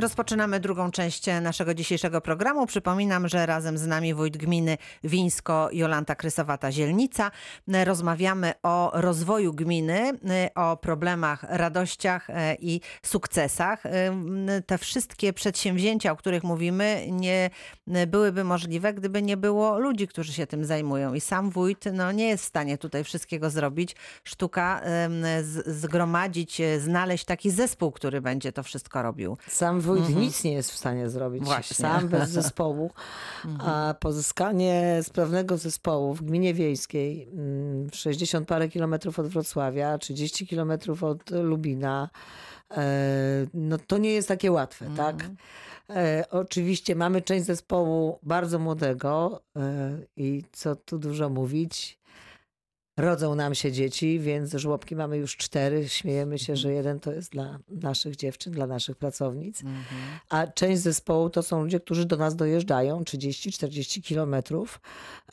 Rozpoczynamy drugą część naszego dzisiejszego programu. Przypominam, że razem z nami wójt gminy Wińsko Jolanta Krysowata-Zielnica. Rozmawiamy o rozwoju gminy, o problemach, radościach e, i sukcesach. E, Te wszystkie przedsięwzięcia, o których mówimy, nie byłyby możliwe, gdyby nie było ludzi, którzy się tym zajmują. I sam wójt no, nie jest w stanie tutaj wszystkiego zrobić. Sztuka zgromadzić, e, znaleźć taki zespół, który będzie to wszystko robił. Sam wójt nic nie jest w stanie zrobić Właśnie. sam bez zespołu, a pozyskanie sprawnego zespołu w gminie wiejskiej, mm, w 60 parę kilometrów od Wrocławia, 30 kilometrów od Lubina, e, no to nie jest takie łatwe, tak? E, Oczywiście mamy część zespołu bardzo młodego e, i co tu dużo mówić, rodzą nam się dzieci, więc żłobki mamy już cztery. Śmiejemy się, że jeden to jest dla naszych dziewczyn, dla naszych pracownic. A część zespołu to są ludzie, którzy do nas dojeżdżają 30-40 kilometrów.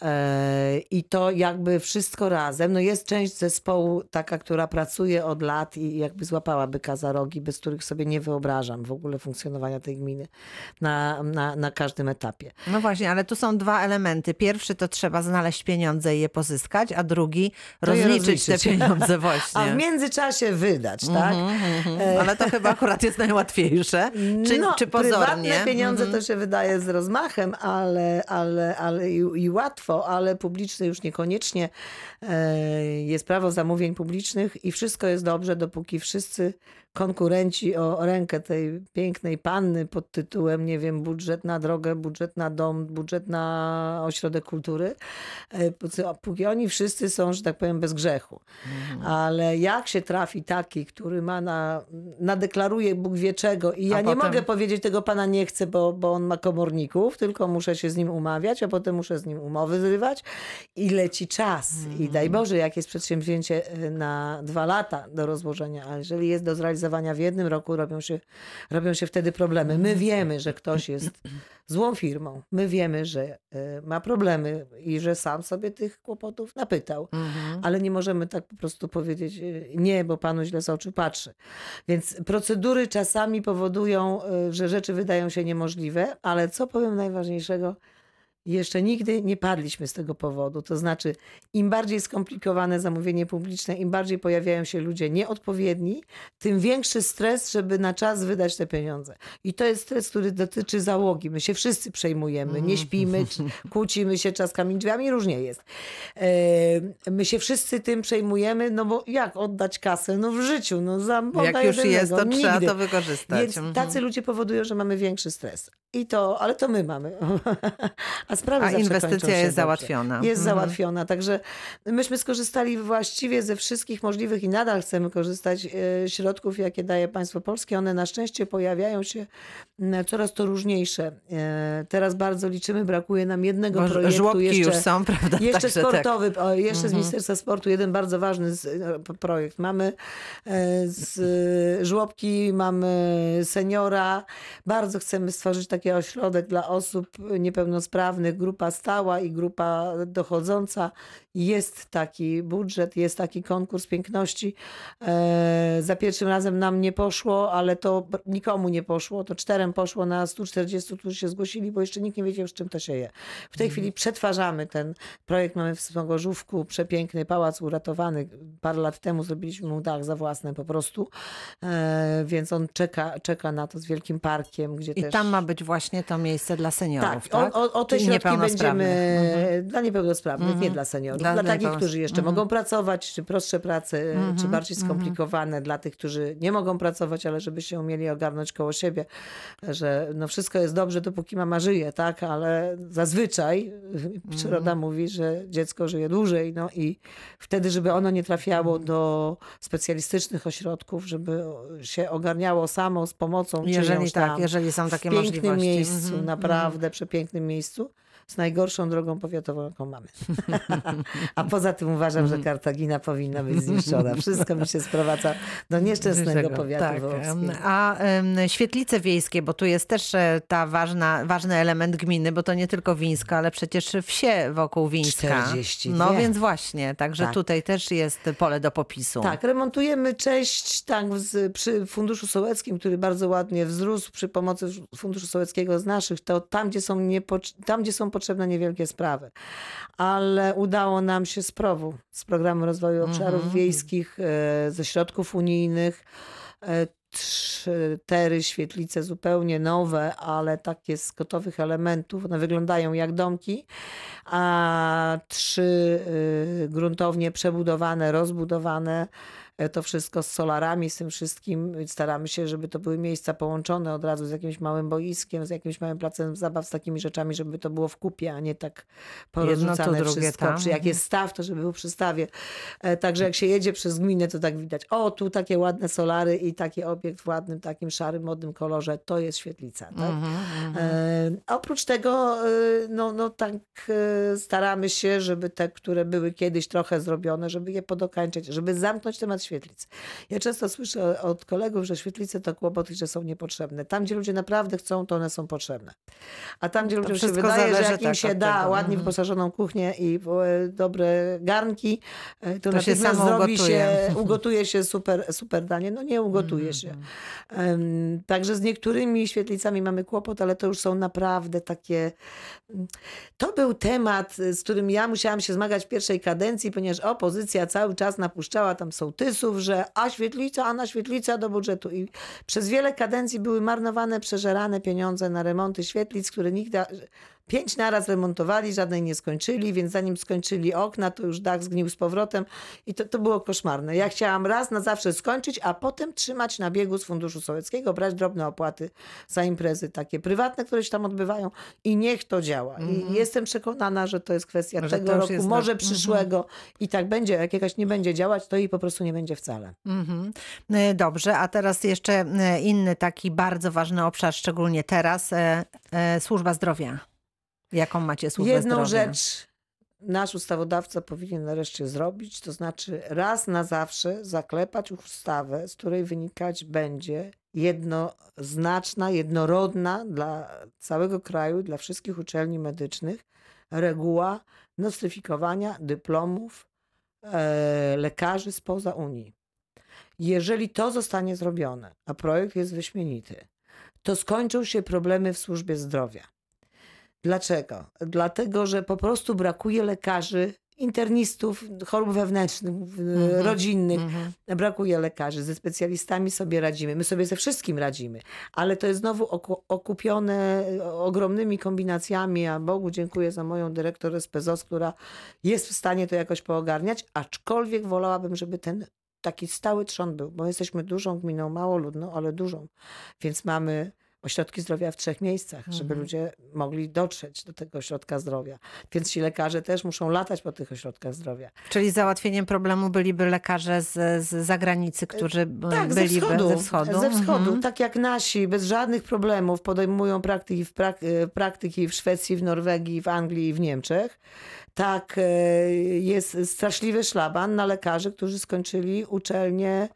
E, I to jakby wszystko razem. No jest część zespołu taka, która pracuje od lat i jakby złapała byka za rogi, bez których sobie nie wyobrażam w ogóle funkcjonowania tej gminy na, na, na każdym etapie. No właśnie, ale tu są dwa elementy. Pierwszy to trzeba znaleźć pieniądze i je pozyskać, a drugi rozliczyć te pieniądze właśnie. A w międzyczasie wydać, tak? Mhm, Ale to chyba akurat jest najłatwiejsze. Czy, no, czy pozornie? Prywatne pieniądze Mhm. to się wydaje z rozmachem, ale, ale, ale i, i łatwo, ale publiczne już niekoniecznie. E, Jest prawo zamówień publicznych i wszystko jest dobrze, dopóki wszyscy konkurenci o rękę tej pięknej panny pod tytułem, nie wiem, budżet na drogę, budżet na dom, budżet na ośrodek kultury, e, póki oni wszyscy są, że tak powiem, bez grzechu. Mhm. Ale jak się trafi taki, który ma na, nadeklaruje Bóg wie czego i ja A nie potem- mogę powiedzieć tego pana nie chcę, bo, bo on ma komorników, tylko muszę się z nim umawiać, a potem muszę z nim umowy zrywać i leci czas. I Mhm. daj Boże, jak jest przedsięwzięcie y, na dwa lata do rozłożenia, a jeżeli jest do zrealizowania w jednym roku, robią się, robią się wtedy problemy. My wiemy, że ktoś jest złą firmą. My wiemy, że y, ma problemy i że sam sobie tych kłopotów napytał Mhm. ale nie możemy tak po prostu powiedzieć y, nie, bo panu źle z oczu patrzy. Więc procedury czasami powodują, y, że rzeczy wydają się niemożliwe, ale co powiem najważniejszego, jeszcze nigdy nie padliśmy z tego powodu. To znaczy, im bardziej skomplikowane zamówienie publiczne, im bardziej pojawiają się ludzie nieodpowiedni, tym większy stres, żeby na czas wydać te pieniądze. I to jest stres, który dotyczy załogi. My się wszyscy przejmujemy, nie śpimy, czy- kłócimy się czaskami drzwiami, różnie jest. E, My się wszyscy tym przejmujemy, no bo jak oddać kasę? No w życiu, no za Jak już jedynego, jest, to trzeba nigdy. to wykorzystać. Więc Mhm. tacy ludzie powodują, że mamy większy stres. I to, ale to my mamy. A sprawy A inwestycja jest dobrze. załatwiona. Jest Mhm. załatwiona. Także myśmy skorzystali właściwie ze wszystkich możliwych i nadal chcemy korzystać e, środków, jakie daje państwo polskie. One na szczęście pojawiają się coraz to różniejsze. E, Teraz bardzo liczymy, brakuje nam jednego Bo projektu. żłobki jeszcze, już są, prawda? jeszcze Także tak. sportowy, o, jeszcze z Ministerstwa Sportu jeden bardzo ważny e, projekt. Mamy z żłobki, mamy seniora. Bardzo chcemy stworzyć taki ośrodek dla osób niepełnosprawnych, grupa stała i grupa dochodząca. Jest taki budżet, jest taki konkurs piękności. E, za pierwszym razem nam nie poszło, ale to nikomu nie poszło. To czterem poszło na 140, którzy się zgłosili, bo jeszcze nikt nie wiedział, z czym to się je. W tej chwili przetwarzamy ten projekt. Mamy w Smogorzówku przepiękny pałac uratowany. Parę lat temu zrobiliśmy mu dach za własne po prostu. E, więc on czeka, czeka na to z wielkim parkiem, gdzie I też... tam ma być właśnie to miejsce dla seniorów, tak? O, o, o te Czyli środki niepełnosprawnych. będziemy Mhm. dla niepełnosprawnych, nie dla seniorów. Dla Dla, takich, którzy jeszcze Mhm. mogą pracować, czy prostsze prace, czy bardziej skomplikowane dla tych, którzy nie mogą pracować, ale żeby się umieli ogarnąć koło siebie, że no wszystko jest dobrze, dopóki mama żyje, tak? Ale zazwyczaj przyroda mówi, że dziecko żyje dłużej, no i wtedy, żeby ono nie trafiało do specjalistycznych ośrodków, żeby się ogarniało samo z pomocą Jeżeli tak, jeżeli są takie w pięknym możliwości. miejscu, Mhm, naprawdę przepięknym miejscu. Z najgorszą drogą powiatową, jaką mamy. A poza tym uważam, że Kartagina powinna być zniszczona. Wszystko mi się sprowadza do nieszczęsnego powiatu tak. wołowskiego. A em, świetlice wiejskie, bo tu jest też e, ta ważna, ważny element gminy, bo to nie tylko Wińska, ale przecież wsie wokół Wińska. 42. No więc właśnie, także Tak. tutaj też jest pole do popisu. Tak, remontujemy część tak, z, przy Funduszu Sołeckim, który bardzo ładnie wzrósł przy pomocy Funduszu Sołeckiego z naszych, to tam, gdzie są, niepo, tam, gdzie są potrzebne niewielkie sprawy. Ale udało nam się z PROW, z Programu Rozwoju Obszarów Wiejskich, e, ze środków unijnych, e, cztery świetlice zupełnie nowe, ale takie z gotowych elementów. One wyglądają jak domki, a trzy y, gruntownie przebudowane, rozbudowane. To wszystko z solarami, z tym wszystkim. Staramy się, żeby to były miejsca połączone od razu z jakimś małym boiskiem, z jakimś małym placem zabaw, z takimi rzeczami, żeby to było w kupie, a nie tak porozrzucane wszystko. tam. Przy, jak jest staw, to żeby był przy stawie. E, Także jak się jedzie przez gminę, to tak widać. O, tu takie ładne solary i taki obiekt w ładnym, takim szarym, modnym kolorze. To jest świetlica. Tak? Mhm, E, a oprócz tego, e, no, no tak e, staramy się, żeby te, które były kiedyś trochę zrobione, żeby je podokańczać, żeby zamknąć temat świetlic. Ja często słyszę od kolegów, że świetlice to kłopot i że są niepotrzebne. Tam, gdzie ludzie naprawdę chcą, to one są potrzebne. A tam, gdzie ludziom się wydaje, że jak im tak się da tego. ładnie Mhm. wyposażoną kuchnię i e, dobre garnki, e, to, To natychmiast zrobi ugotuje. się, ugotuje się super, super danie. No nie ugotuje się. Em, Także z niektórymi świetlicami mamy kłopot, ale to już są naprawdę takie. To był temat, z którym ja musiałam się zmagać w pierwszej kadencji, ponieważ opozycja cały czas napuszczała tam sołtysów, że a świetlica, a na świetlica do budżetu. I przez wiele kadencji były marnowane, przeżerane pieniądze na remonty świetlic, które nigdy. Pięć naraz remontowali, żadnej nie skończyli, więc zanim skończyli okna, to już dach zgnił z powrotem i to, to było koszmarne. Ja chciałam raz na zawsze skończyć, a potem trzymać na biegu z Funduszu Sołeckiego, brać drobne opłaty za imprezy takie prywatne, które się tam odbywają i niech to działa. I jestem przekonana, że to jest kwestia Mhm. Że tego roku, jest na- może Mhm. przyszłego i tak będzie. Jak jakaś nie będzie działać, to jej po prostu nie będzie wcale. Mhm. E, Dobrze, a teraz jeszcze e, inny taki bardzo ważny obszar, szczególnie teraz, e, e, służba zdrowia. Jaką macie służbę Jedną zdrowia? rzecz nasz ustawodawca powinien nareszcie zrobić, to znaczy raz na zawsze zaklepać ustawę, z której wynikać będzie jednoznaczna, jednorodna dla całego kraju, dla wszystkich uczelni medycznych reguła nostryfikowania dyplomów e, lekarzy spoza Unii. Jeżeli to zostanie zrobione, a projekt jest wyśmienity, to skończą się problemy w służbie zdrowia. Dlaczego? Dlatego, że po prostu brakuje lekarzy, internistów, chorób wewnętrznych, w- rodzinnych. Mhm. Brakuje lekarzy. Ze specjalistami sobie radzimy. My sobie ze wszystkim radzimy. Ale to jest znowu oku- okupione ogromnymi kombinacjami, a Bogu dziękuję za moją dyrektor SPZOS, która jest w stanie to jakoś poogarniać, aczkolwiek wolałabym, żeby ten taki stały trzon był, bo jesteśmy dużą gminą, mało ludną, ale dużą. Więc mamy ośrodki zdrowia w trzech miejscach, żeby Mhm. ludzie mogli dotrzeć do tego ośrodka zdrowia. Więc ci lekarze też muszą latać po tych ośrodkach zdrowia. Czyli załatwieniem problemu byliby lekarze z, z zagranicy, którzy b- Tak, ze byliby wschodu. ze wschodu. Ze wschodu. Mhm. Tak jak nasi, bez żadnych problemów podejmują praktyki w, prak, e, praktyki w Szwecji, w Norwegii, w Anglii i w Niemczech. Tak e, jest straszliwy szlaban na lekarzy, którzy skończyli uczelnię e,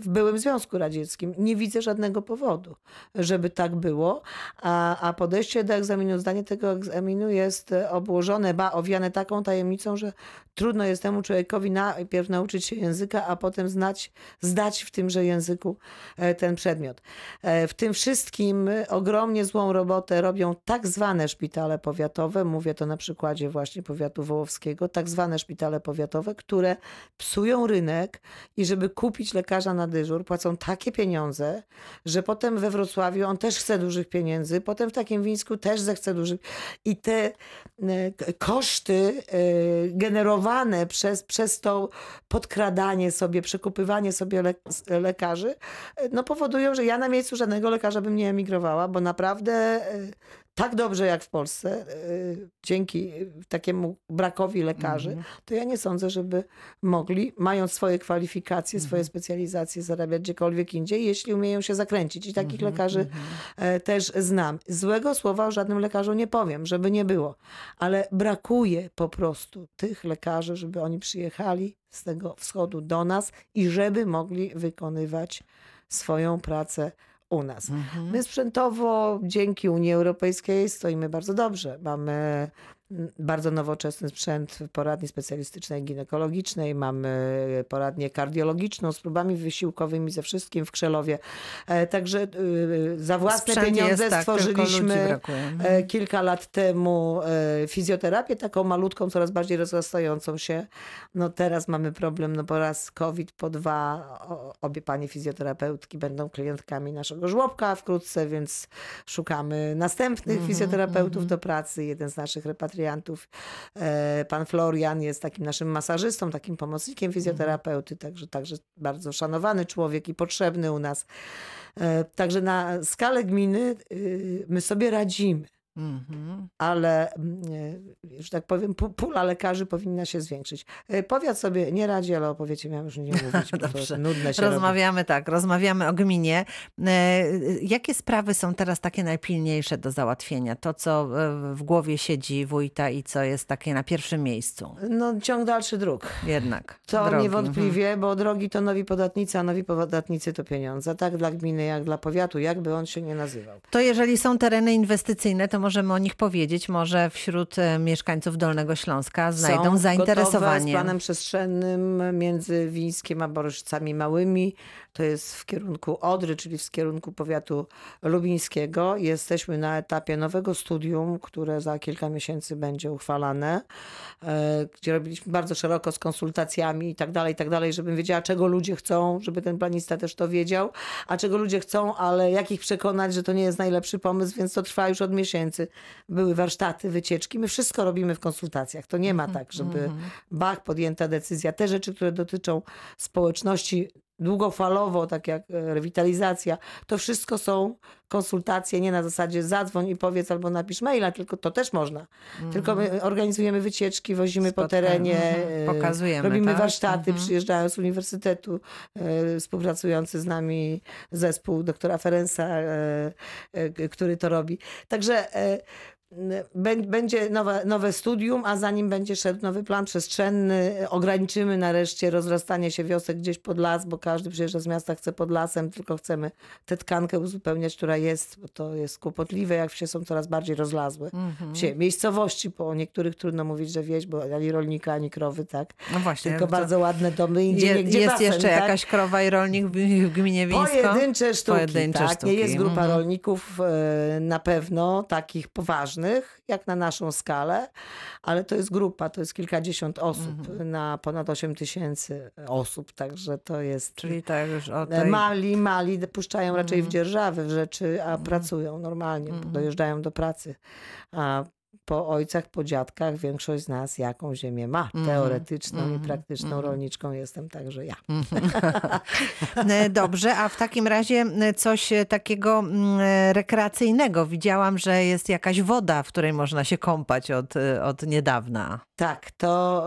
w byłym Związku Radzieckim. Nie widzę żadnego powodu, żeby tak było. A, a podejście do egzaminu, zdanie tego egzaminu jest e, obłożone, ba, owiane taką tajemnicą, że trudno jest temu człowiekowi najpierw nauczyć się języka, a potem znać, zdać w tymże języku e, ten przedmiot. W tym wszystkim ogromnie złą robotę robią tak zwane szpitale powiatowe, mówię to na przykładzie właśnie powiatu wołowskiego, tak zwane szpitale powiatowe, które psują rynek i żeby kupić lekarza na dyżur, płacą takie pieniądze, że potem we Wrocławiu on też chce dużych pieniędzy, potem w takim Wińsku też zechce dużych. I te e, koszty e, generowane przez, przez to podkradanie sobie, przekupywanie sobie lekarzy, e, no powodują, że ja na miejscu żadnego lekarza bym nie emigrowała, bo naprawdę tak dobrze jak w Polsce, y, dzięki takiemu brakowi lekarzy, Mhm. to ja nie sądzę, żeby mogli, mając swoje kwalifikacje, swoje Mhm. specjalizacje, zarabiać gdziekolwiek indziej, jeśli umieją się zakręcić. I takich Mhm, lekarzy mhm. e, też znam. Złego słowa o żadnym lekarzu nie powiem, żeby nie było, ale brakuje po prostu tych lekarzy, żeby oni przyjechali z tego wschodu do nas i żeby mogli wykonywać swoją pracę u nas. Mhm. My sprzętowo dzięki Unii Europejskiej stoimy bardzo dobrze. Mamy bardzo nowoczesny sprzęt w poradni specjalistycznej ginekologicznej, mamy poradnię kardiologiczną z próbami wysiłkowymi, ze wszystkim w Krzelowie. E, Także y, za własne Sprzęt pieniądze jest, tak, stworzyliśmy. Mhm. e, kilka lat temu e, fizjoterapię, taką malutką, coraz bardziej rozrastającą się. No teraz mamy problem, no po raz COVID, po dwa, obie panie fizjoterapeutki będą klientkami naszego żłobka wkrótce, więc szukamy następnych Mhm, fizjoterapeutów mhm. do pracy. Jeden z naszych repatriantów, e, pan Florian, jest takim naszym masażystą, takim pomocnikiem fizjoterapeuty, także, także bardzo szanowany człowiek i potrzebny u nas. E, Także na skalę gminy y, my sobie radzimy Mhm. ale mm, e, że tak powiem, pu- pula lekarzy powinna się zwiększyć. E, Powiat sobie nie radzi, ale o powiecie miałam już nie mówić, bo to nudne się robi. Rozmawiamy tak, rozmawiamy o gminie. E, Jakie sprawy są teraz takie najpilniejsze do załatwienia? To, co e, w głowie siedzi wójta i co jest takie na pierwszym miejscu? No ciąg dalszy dróg. Jednak. To drogi. mhm. niewątpliwie, bo drogi to nowi podatnicy, a nowi podatnicy to pieniądze. Tak dla gminy, jak dla powiatu, jakby on się nie nazywał. To jeżeli są tereny inwestycyjne, to możemy o nich powiedzieć. Może wśród e, mieszkańców Dolnego Śląska znajdą Są gotowe z zainteresowanie. planem przestrzennym między Wińskiem a Boryszycami Małymi. To jest w kierunku Odry, czyli w kierunku powiatu lubińskiego. Jesteśmy na etapie nowego studium, które za kilka miesięcy będzie uchwalane, e, gdzie robiliśmy bardzo szeroko z konsultacjami i tak dalej, i tak dalej, żebym wiedziała, czego ludzie chcą, żeby ten planista też to wiedział, a czego ludzie chcą, ale jak ich przekonać, że to nie jest najlepszy pomysł, więc to trwa już od miesięcy. Były warsztaty, wycieczki. My wszystko robimy w konsultacjach. To nie ma tak, żeby bach, podjęta decyzja. Te rzeczy, które dotyczą społeczności długofalowo, tak jak e, rewitalizacja, to wszystko są konsultacje, nie na zasadzie zadzwoń i powiedz albo napisz maila, tylko to też można. Tylko my organizujemy wycieczki, wozimy po Spotkań, terenie, mhm. Pokazujemy, robimy tak? warsztaty, Mhm. przyjeżdżają z uniwersytetu e, współpracujący z nami zespół doktora Ferensa, e, który to robi. Także Będzie nowe, nowe studium, a zanim będzie szedł nowy plan przestrzenny, ograniczymy nareszcie rozrastanie się wiosek gdzieś pod las, bo każdy przyjeżdża z miasta, chce pod lasem, tylko chcemy tę tkankę uzupełniać, która jest, bo to jest kłopotliwe, jak wsie są coraz bardziej rozlazłe. Mhm. Wsie, miejscowości, bo o niektórych trudno mówić, że wieś, bo ani rolnika, ani krowy, tak. No właśnie. Tylko bardzo ładne domy, indziej Je, niegdzie jest basen, jeszcze tak? jakaś krowa i rolnik w, w gminie Wińsko? Pojedyncze sztuki, Pojedyncze tak. sztuki, Nie jest grupa mhm. rolników e, na pewno takich poważnych, jak na naszą skalę, ale to jest grupa, to jest kilkadziesiąt osób Mhm. na ponad 8 tysięcy osób, także to jest... Czyli tak już o tej... Mali, mali puszczają raczej Mhm. w dzierżawy w rzeczy, a pracują normalnie, Mhm. dojeżdżają do pracy. A po ojcach, po dziadkach większość z nas jaką ziemię ma. Mhm. Teoretyczną i Mhm. praktyczną Mhm. rolniczką jestem także ja. E, Dobrze, a w takim razie coś e, takiego mm, e, rekreacyjnego. Widziałam, że jest jakaś woda, w której można się kąpać od, od niedawna. Tak, to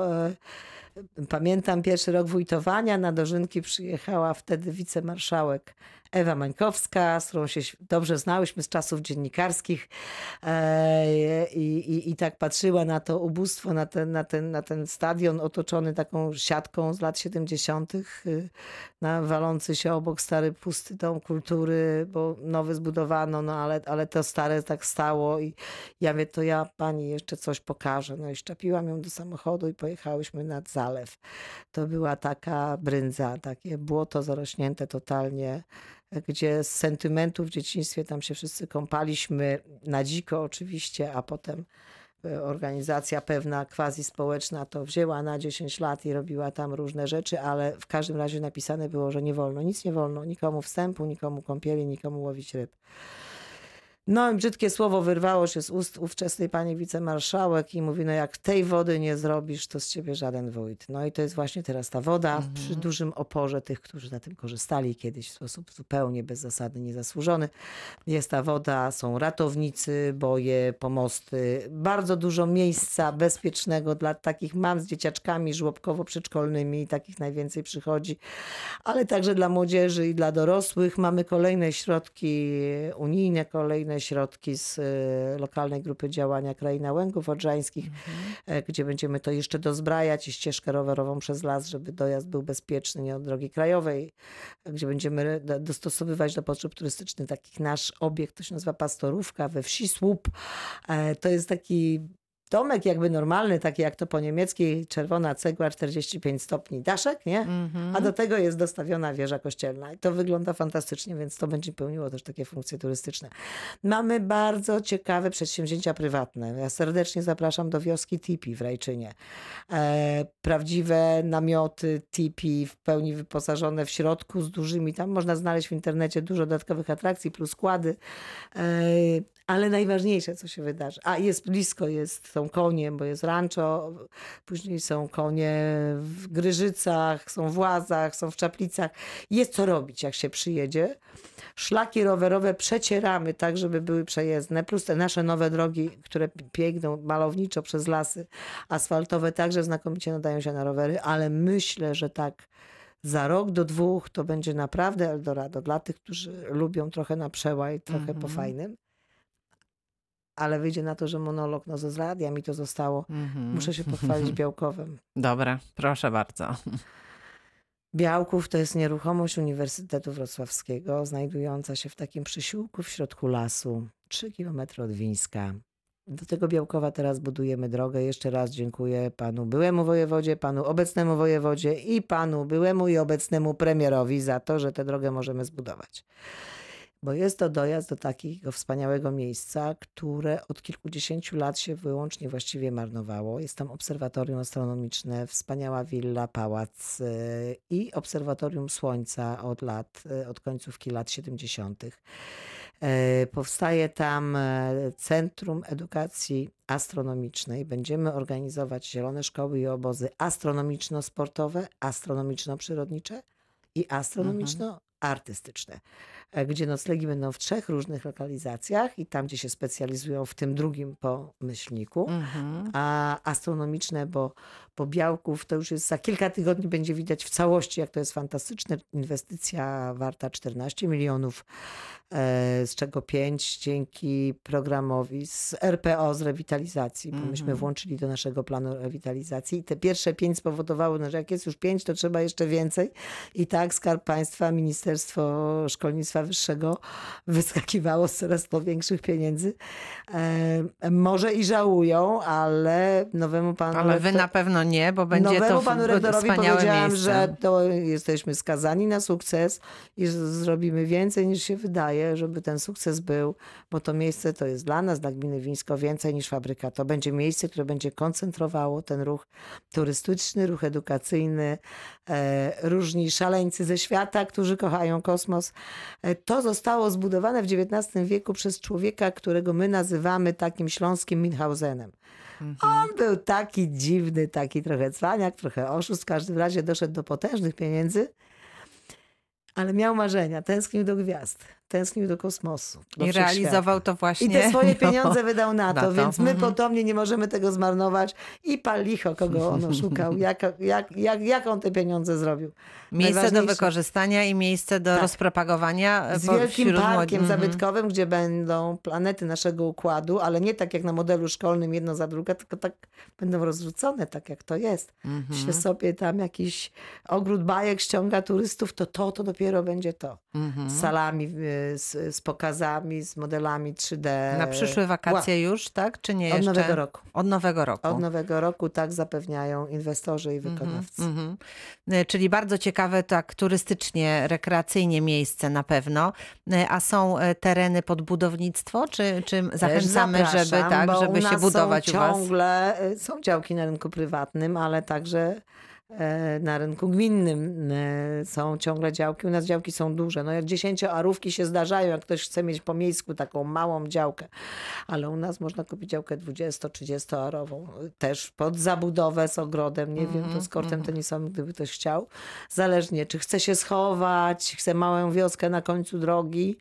pamiętam pierwszy rok wójtowania. Na Dożynki przyjechała wtedy wicemarszałek Ewa Mańkowska, z którą się dobrze znałyśmy z czasów dziennikarskich e, i, i, i tak patrzyła na to ubóstwo, na ten, na, ten, na ten stadion otoczony taką siatką z lat 70., y, na walący się obok stary pusty dom kultury, bo nowy zbudowano, no ale, ale to stare tak stało i ja mówię, to ja pani jeszcze coś pokażę. No i szczepiłam ją do samochodu i pojechałyśmy nad zalew. To była taka bryndza, takie błoto zarośnięte totalnie, gdzie z sentymentu w dzieciństwie tam się wszyscy kąpaliśmy, na dziko oczywiście, a potem e, organizacja pewna quasi społeczna to wzięła na 10 lat i robiła tam różne rzeczy, ale w każdym razie napisane było, że nie wolno, nic nie wolno, nikomu wstępu, nikomu kąpieli, nikomu łowić ryb. No i brzydkie słowo wyrwało się z ust ówczesnej pani wicemarszałek i mówi, no jak tej wody nie zrobisz, to z ciebie żaden wójt. No i to jest właśnie teraz ta woda przy dużym oporze tych, którzy na tym korzystali kiedyś w sposób zupełnie bezzasadny, niezasłużony. Jest ta woda, są ratownicy, boje, pomosty, bardzo dużo miejsca bezpiecznego dla takich mam z dzieciaczkami żłobkowo-przedszkolnymi, takich najwięcej przychodzi, ale także dla młodzieży i dla dorosłych. Mamy kolejne środki unijne, kolejne środki z e, lokalnej grupy działania Kraina Łęgów Odrzańskich, e, gdzie będziemy to jeszcze dozbrajać i ścieżkę rowerową przez las, żeby dojazd był bezpieczny, nie od drogi krajowej, gdzie będziemy do- dostosowywać do potrzeb turystycznych takich nasz obiekt, to się nazywa Pastorówka we wsi Słup. E, To jest taki domek jakby normalny, taki jak to po niemieckiej, czerwona cegła, 45 stopni daszek, nie? Mhm. A do tego jest dostawiona wieża kościelna. I to wygląda fantastycznie, więc to będzie pełniło też takie funkcje turystyczne. Mamy bardzo ciekawe przedsięwzięcia prywatne. Ja serdecznie zapraszam do wioski Tipi w Rajczynie. E, prawdziwe namioty Tipi w pełni wyposażone w środku z dużymi, tam można znaleźć w internecie dużo dodatkowych atrakcji plus składy. E, ale najważniejsze, co się wydarzy, a jest blisko, jest, są konie, bo jest rancho, później są konie w Gryżycach, są w Łazach, są w Czaplicach. Jest co robić, jak się przyjedzie. Szlaki rowerowe przecieramy tak, żeby były przejezdne, plus te nasze nowe drogi, które piękną malowniczo przez lasy asfaltowe, także znakomicie nadają się na rowery, ale myślę, że tak za rok do dwóch to będzie naprawdę Eldorado dla tych, którzy lubią trochę na przełaj, trochę po Mhm. fajnym. Ale wyjdzie na to, że monolog, no z radia mi to zostało. Mhm. Muszę się pochwalić Białkowem. Dobra, proszę bardzo. Białków to jest nieruchomość Uniwersytetu Wrocławskiego, znajdująca się w takim przysiłku w środku lasu, 3 km od Wińska. Do tego Białkowa teraz budujemy drogę. Jeszcze raz dziękuję panu byłemu wojewodzie, panu obecnemu wojewodzie i panu byłemu i obecnemu premierowi za to, że tę drogę możemy zbudować. Bo jest to dojazd do takiego wspaniałego miejsca, które od kilkudziesięciu lat się wyłącznie właściwie marnowało. Jest tam obserwatorium astronomiczne, wspaniała willa, pałac y, i obserwatorium słońca od lat, y, od końcówki lat 70. E, Powstaje tam e, Centrum Edukacji Astronomicznej. Będziemy organizować zielone szkoły i obozy astronomiczno-sportowe, astronomiczno-przyrodnicze i astronomiczno-artystyczne, e, gdzie noclegi będą w trzech różnych lokalizacjach i tam, gdzie się specjalizują w tym drugim po myślniku Mhm. a astronomiczne, bo, bo Białków to już jest za kilka tygodni będzie widać w całości, jak to jest fantastyczne. Inwestycja warta 14 milionów, e, z czego 5 dzięki programowi z RPO, z rewitalizacji, bo myśmy Mhm. włączyli do naszego planu rewitalizacji i te pierwsze 5 spowodowały, no, że jak jest już 5, to trzeba jeszcze więcej. I tak Skarb Państwa, Ministerstwo Szkolnictwa Wyższego wyskakiwało z coraz to większych pieniędzy. E, może i żałują, ale nowemu panu Ale wy na pewno nie, bo będzie Nowemu to panu rektorowi powiedziałam, miejsce. że to jesteśmy skazani na sukces i że zrobimy więcej niż się wydaje, żeby ten sukces był, bo to miejsce to jest dla nas, dla gminy Wińsko więcej niż fabryka. To będzie miejsce, które będzie koncentrowało ten ruch turystyczny, ruch edukacyjny, e, różni szaleńcy ze świata, którzy kochają kosmos. E, to zostało zbudowane w XIX wieku przez człowieka, którego my nazywamy takim śląskim Minhausenem. On był taki dziwny, taki trochę cwaniak, trochę oszust. W każdym razie doszedł do potężnych pieniędzy, ale miał marzenia. Tęsknił do gwiazd, tęsknił do kosmosu. Do I realizował to właśnie. I te swoje no. pieniądze wydał na to, na to. więc my Mhm. potomnie nie możemy tego zmarnować. I pal licho, kogo on oszukał, jak, jak, jak, jak on te pieniądze zrobił. Miejsce do wykorzystania i miejsce do Tak. rozpropagowania Z po- wielkim parkiem młodych. Mhm. zabytkowym, gdzie będą planety naszego układu, ale nie tak jak na modelu szkolnym, jedno za drugie, tylko tak będą rozrzucone, tak jak to jest. Mhm. Się sobie tam jakiś ogród bajek ściąga turystów, to to, to dopiero będzie to. Mhm. Salami, y, z, z pokazami, z modelami 3D. Na przyszłe wakacje już, tak? Czy nie Od jeszcze? nowego roku. Od nowego roku. Od nowego roku tak zapewniają inwestorzy i wykonawcy. Mhm. E, Czyli bardzo ciekawe, tak turystycznie, rekreacyjnie miejsce na pewno. E, A są e, tereny pod budownictwo, czy, czy zachęcamy, żeby, tak, żeby się budować u was? ciągle są działki na rynku prywatnym, ale także na rynku gminnym e, są ciągle działki. U nas działki są duże. No jak dziesięcioarówki się zdarzają, jak ktoś chce mieć po miejsku taką małą działkę. Ale u nas można kupić działkę 20-30-arową. Też pod zabudowę z ogrodem, nie wiem, to z kortem tenisowym, gdyby ktoś chciał. Zależnie, czy chce się schować, chce małą wioskę na końcu drogi,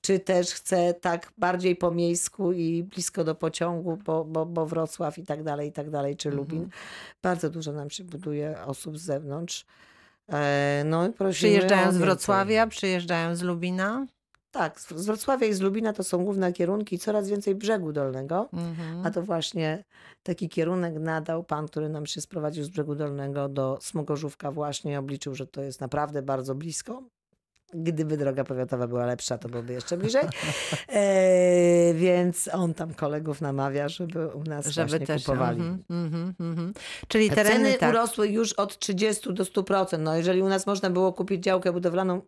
czy też chce tak bardziej po miejsku i blisko do pociągu, bo, bo, bo Wrocław i tak dalej, i tak dalej, czy Lubin. Bardzo dużo nam się buduje osób z zewnątrz. E, No prosimy Przyjeżdżają z. Wrocławia, przyjeżdżają z Lubina. Tak, z Wrocławia i z Lubina to są główne kierunki, coraz więcej brzegu dolnego. Mhm. A to właśnie taki kierunek nadał pan, który nam się sprowadził z brzegu dolnego do Smogorzówka właśnie obliczył, że to jest naprawdę bardzo blisko. Gdyby droga powiatowa była lepsza, to byłoby jeszcze bliżej. E, więc on tam kolegów namawia, żeby u nas Żeby właśnie też. kupowali. Mhm, mhm, mhm. Czyli tereny Ceny tak. urosły już od 30 do 100%. No jeżeli u nas można było kupić działkę budowlaną,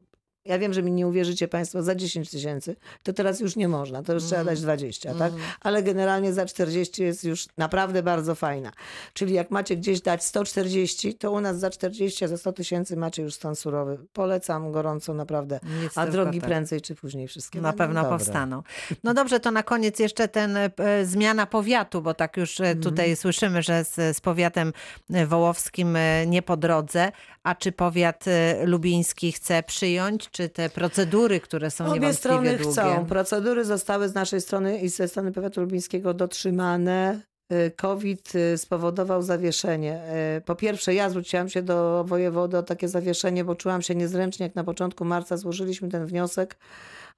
ja wiem, że mi nie uwierzycie Państwo, za 10 tysięcy, to teraz już nie można, to już trzeba Mhm. dać 20, tak? Ale generalnie za 40 jest już naprawdę bardzo fajna. Czyli jak macie gdzieś dać 140, to u nas za 40, a za 100 tysięcy macie już stan surowy. Polecam gorąco naprawdę. Nic A drogi tak. prędzej czy później wszystkie Na pewno dobre. powstaną. No dobrze, to na koniec jeszcze ten e, zmiana powiatu, bo tak już e, tutaj Mhm. słyszymy, że z, z powiatem e, wołowskim e, nie po drodze. A czy powiat e, lubiński chce przyjąć, czy te procedury, które są Obie strony długie? chcą. Procedury zostały z naszej strony i ze strony powiatu lubińskiego dotrzymane. Y, COVID y, spowodował zawieszenie. Y, Po pierwsze, ja zwróciłam się do wojewody o takie zawieszenie, bo czułam się niezręcznie, jak na początku marca złożyliśmy ten wniosek,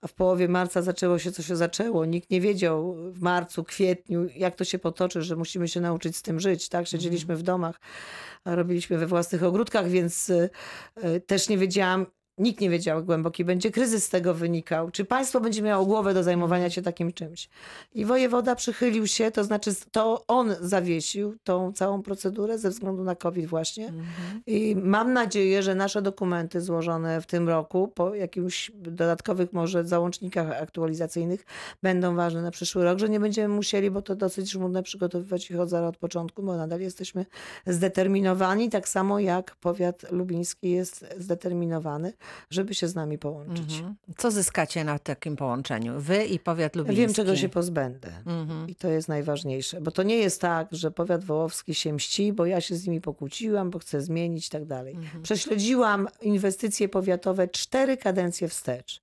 a w połowie marca zaczęło się, co się zaczęło. Nikt nie wiedział w marcu, kwietniu, jak to się potoczy, że musimy się nauczyć z tym żyć. Tak? Siedzieliśmy w domach, a robiliśmy we własnych ogródkach, więc też nie wiedziałam, Nikt nie wiedział, jak głęboki będzie kryzys z tego wynikał. Czy państwo będzie miało głowę do zajmowania się takim czymś? I wojewoda przychylił się, to znaczy to on zawiesił tą całą procedurę ze względu na COVID właśnie. I mam nadzieję, że nasze dokumenty złożone w tym roku, po jakichś dodatkowych może załącznikach aktualizacyjnych, będą ważne na przyszły rok, że nie będziemy musieli, bo to dosyć żmudne, przygotowywać ich od zera od początku, bo nadal jesteśmy zdeterminowani, tak samo jak powiat lubiński jest zdeterminowany, żeby się z nami połączyć. Mhm. Co zyskacie na takim połączeniu? Wy i powiat lubiński. Wiem, czego się pozbędę. Mhm. I to jest najważniejsze, bo to nie jest tak, że powiat wołowski się mści, bo ja się z nimi pokłóciłam, bo chcę zmienić i tak dalej. Mhm. Prześledziłam inwestycje powiatowe cztery kadencje wstecz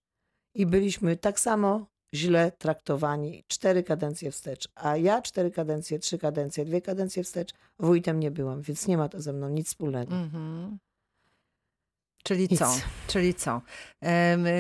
i byliśmy tak samo źle traktowani cztery kadencje wstecz, a ja cztery kadencje, trzy kadencje, dwie kadencje wstecz wójtem nie byłam, więc nie ma to ze mną nic wspólnego. Mhm. Czyli Nic. co? Czyli co?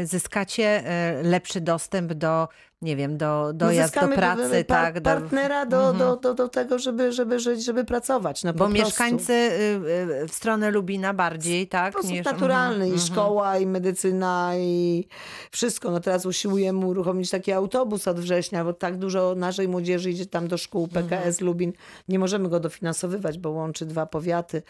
Zyskacie e, lepszy dostęp do, nie wiem, do dojazd do No pracy, par- tak? Do, partnera do, Mhm. do, do, do tego, żeby, żeby żyć, żeby pracować. No, bo prostu. mieszkańcy y, y, w stronę Lubina bardziej, tak? sposób niż- naturalny Mhm, i mhm. szkoła, i medycyna, i wszystko. No teraz usiłujemy uruchomić taki autobus od września, bo tak dużo naszej młodzieży idzie tam do szkół PKS Lubin. Nie możemy go dofinansowywać, bo łączy dwa powiaty.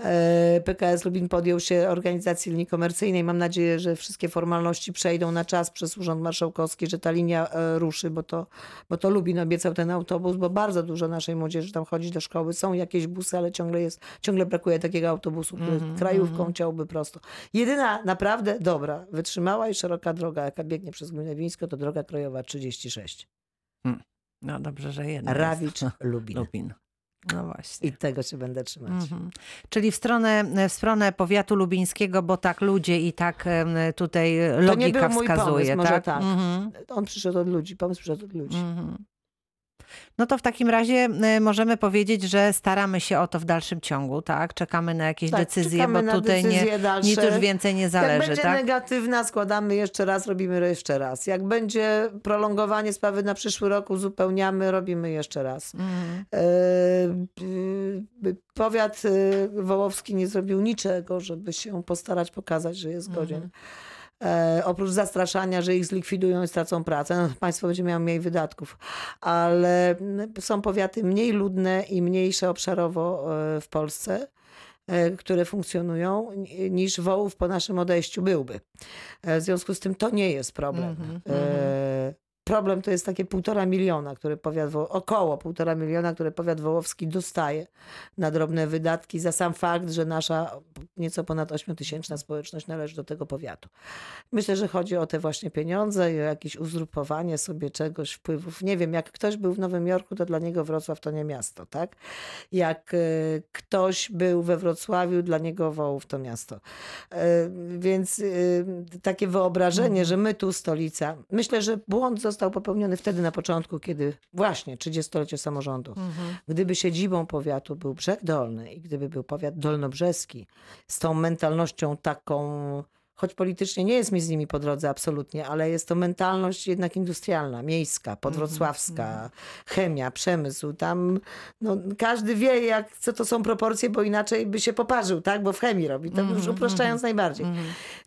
E, PKS Lubin podjął się organizacji linii komercyjnej. Mam nadzieję, że wszystkie formalności przejdą na czas przez Urząd Marszałkowski, że ta linia ruszy, bo to, bo to Lubin obiecał ten autobus, bo bardzo dużo naszej młodzieży tam chodzi do szkoły. Są jakieś busy, ale ciągle jest, ciągle brakuje takiego autobusu, który krajówką ciąłby prosto. Jedyna naprawdę dobra, wytrzymała i szeroka droga, jaka biegnie przez Gminę Wińską, to droga krajowa 36. No dobrze, że jednak. Rawicz, Lubin. Lubin. No właśnie. I tego się będę trzymać. Mhm. Czyli w stronę, w stronę powiatu lubińskiego, bo tak ludzie i tak tutaj To nie logika był mój wskazuje, pomysł, może tak? tak. Mhm. On przyszedł od ludzi, pomysł przyszedł od ludzi. Mhm. No to w takim razie y, możemy powiedzieć, że staramy się o to w dalszym ciągu, tak? Czekamy na jakieś Tak, decyzje, bo tutaj nie, dalsze. nic już więcej nie Jak zależy, będzie tak? negatywna, składamy jeszcze raz, robimy jeszcze raz. Jak będzie prolongowanie sprawy na przyszły rok, uzupełniamy, robimy jeszcze raz. Mhm. E, y, Powiat y, wołowski nie zrobił niczego, żeby się postarać pokazać, że jest godzien. E, oprócz zastraszania, że ich zlikwidują i stracą pracę, no, państwo będzie miało mniej wydatków. Ale mm, są powiaty mniej ludne i mniejsze obszarowo e, w Polsce e, które funkcjonują, ni- niż wołów po naszym odejściu byłby. E, W związku z tym to nie jest problem. Mhm, E, problem to jest takie półtora miliona, które powiat, około półtora miliona, które powiat wołowski dostaje na drobne wydatki za sam fakt, że nasza nieco ponad ośmiotysięczna społeczność należy do tego powiatu. Myślę, że chodzi o te właśnie pieniądze i o jakieś uzurpowanie sobie czegoś, wpływów. Nie wiem, jak ktoś był w Nowym Jorku, to dla niego Wrocław to nie miasto, tak? Jak e, ktoś był we Wrocławiu, dla niego Wołów to miasto. E, Więc e, takie wyobrażenie, że my tu stolica. Myślę, że błąd został popełniony wtedy na początku, kiedy właśnie 30-lecie samorządu. Gdyby siedzibą powiatu był Brzeg Dolny i gdyby był powiat dolnobrzeski z tą mentalnością taką, choć politycznie nie jest mi z nimi po drodze absolutnie, ale jest to mentalność jednak industrialna, miejska, podwrocławska, chemia, przemysł. Tam no, każdy wie, jak, co to są proporcje, bo inaczej by się poparzył, tak? Bo w chemii robi, to już upraszczając najbardziej.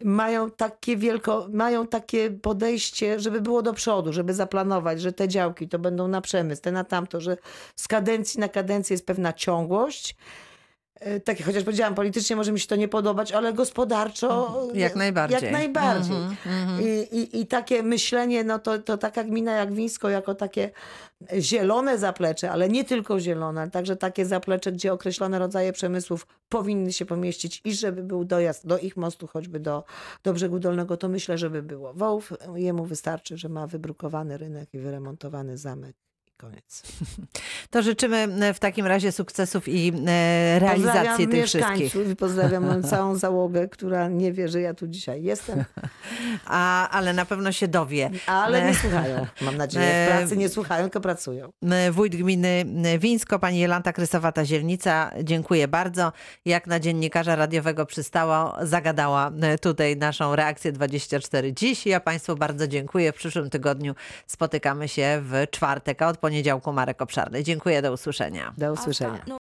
Mają takie wielko, mają takie podejście, żeby było do przodu, żeby zaplanować, że te działki to będą na przemysł, te na tamto, że z kadencji na kadencję jest pewna ciągłość. E, Takie, chociaż powiedziałam, politycznie może mi się to nie podobać, ale gospodarczo Jak najbardziej. Jak najbardziej. Mhm, I, i, I takie myślenie, no to, to taka gmina jak Wińsko, jako takie zielone zaplecze, ale nie tylko zielone, ale także takie zaplecze, gdzie określone rodzaje przemysłów powinny się pomieścić i żeby był dojazd do ich mostu, choćby do, do brzegu dolnego, to myślę, żeby było. Wołów, jemu wystarczy, że ma wybrukowany rynek i wyremontowany zamek. Koniec. To życzymy e, w takim razie sukcesów i e, realizacji Pozdrawiam tych wszystkich. i pozdrawiam całą załogę, która nie wie, że ja tu dzisiaj jestem, A, ale na pewno się dowie. ale E, nie słuchają. Mam nadzieję, w pracy nie słuchają, tylko pracują. Wójt gminy Wińsko, pani Jolanta Krysowata-Zielnica, dziękuję bardzo. Jak na dziennikarza radiowego przystało, zagadała tutaj naszą reakcję 24 dziś. Ja państwu bardzo dziękuję. W przyszłym tygodniu spotykamy się w czwartek, a poniedziałku Marek Obszarny. Dziękuję, do usłyszenia. Do usłyszenia. No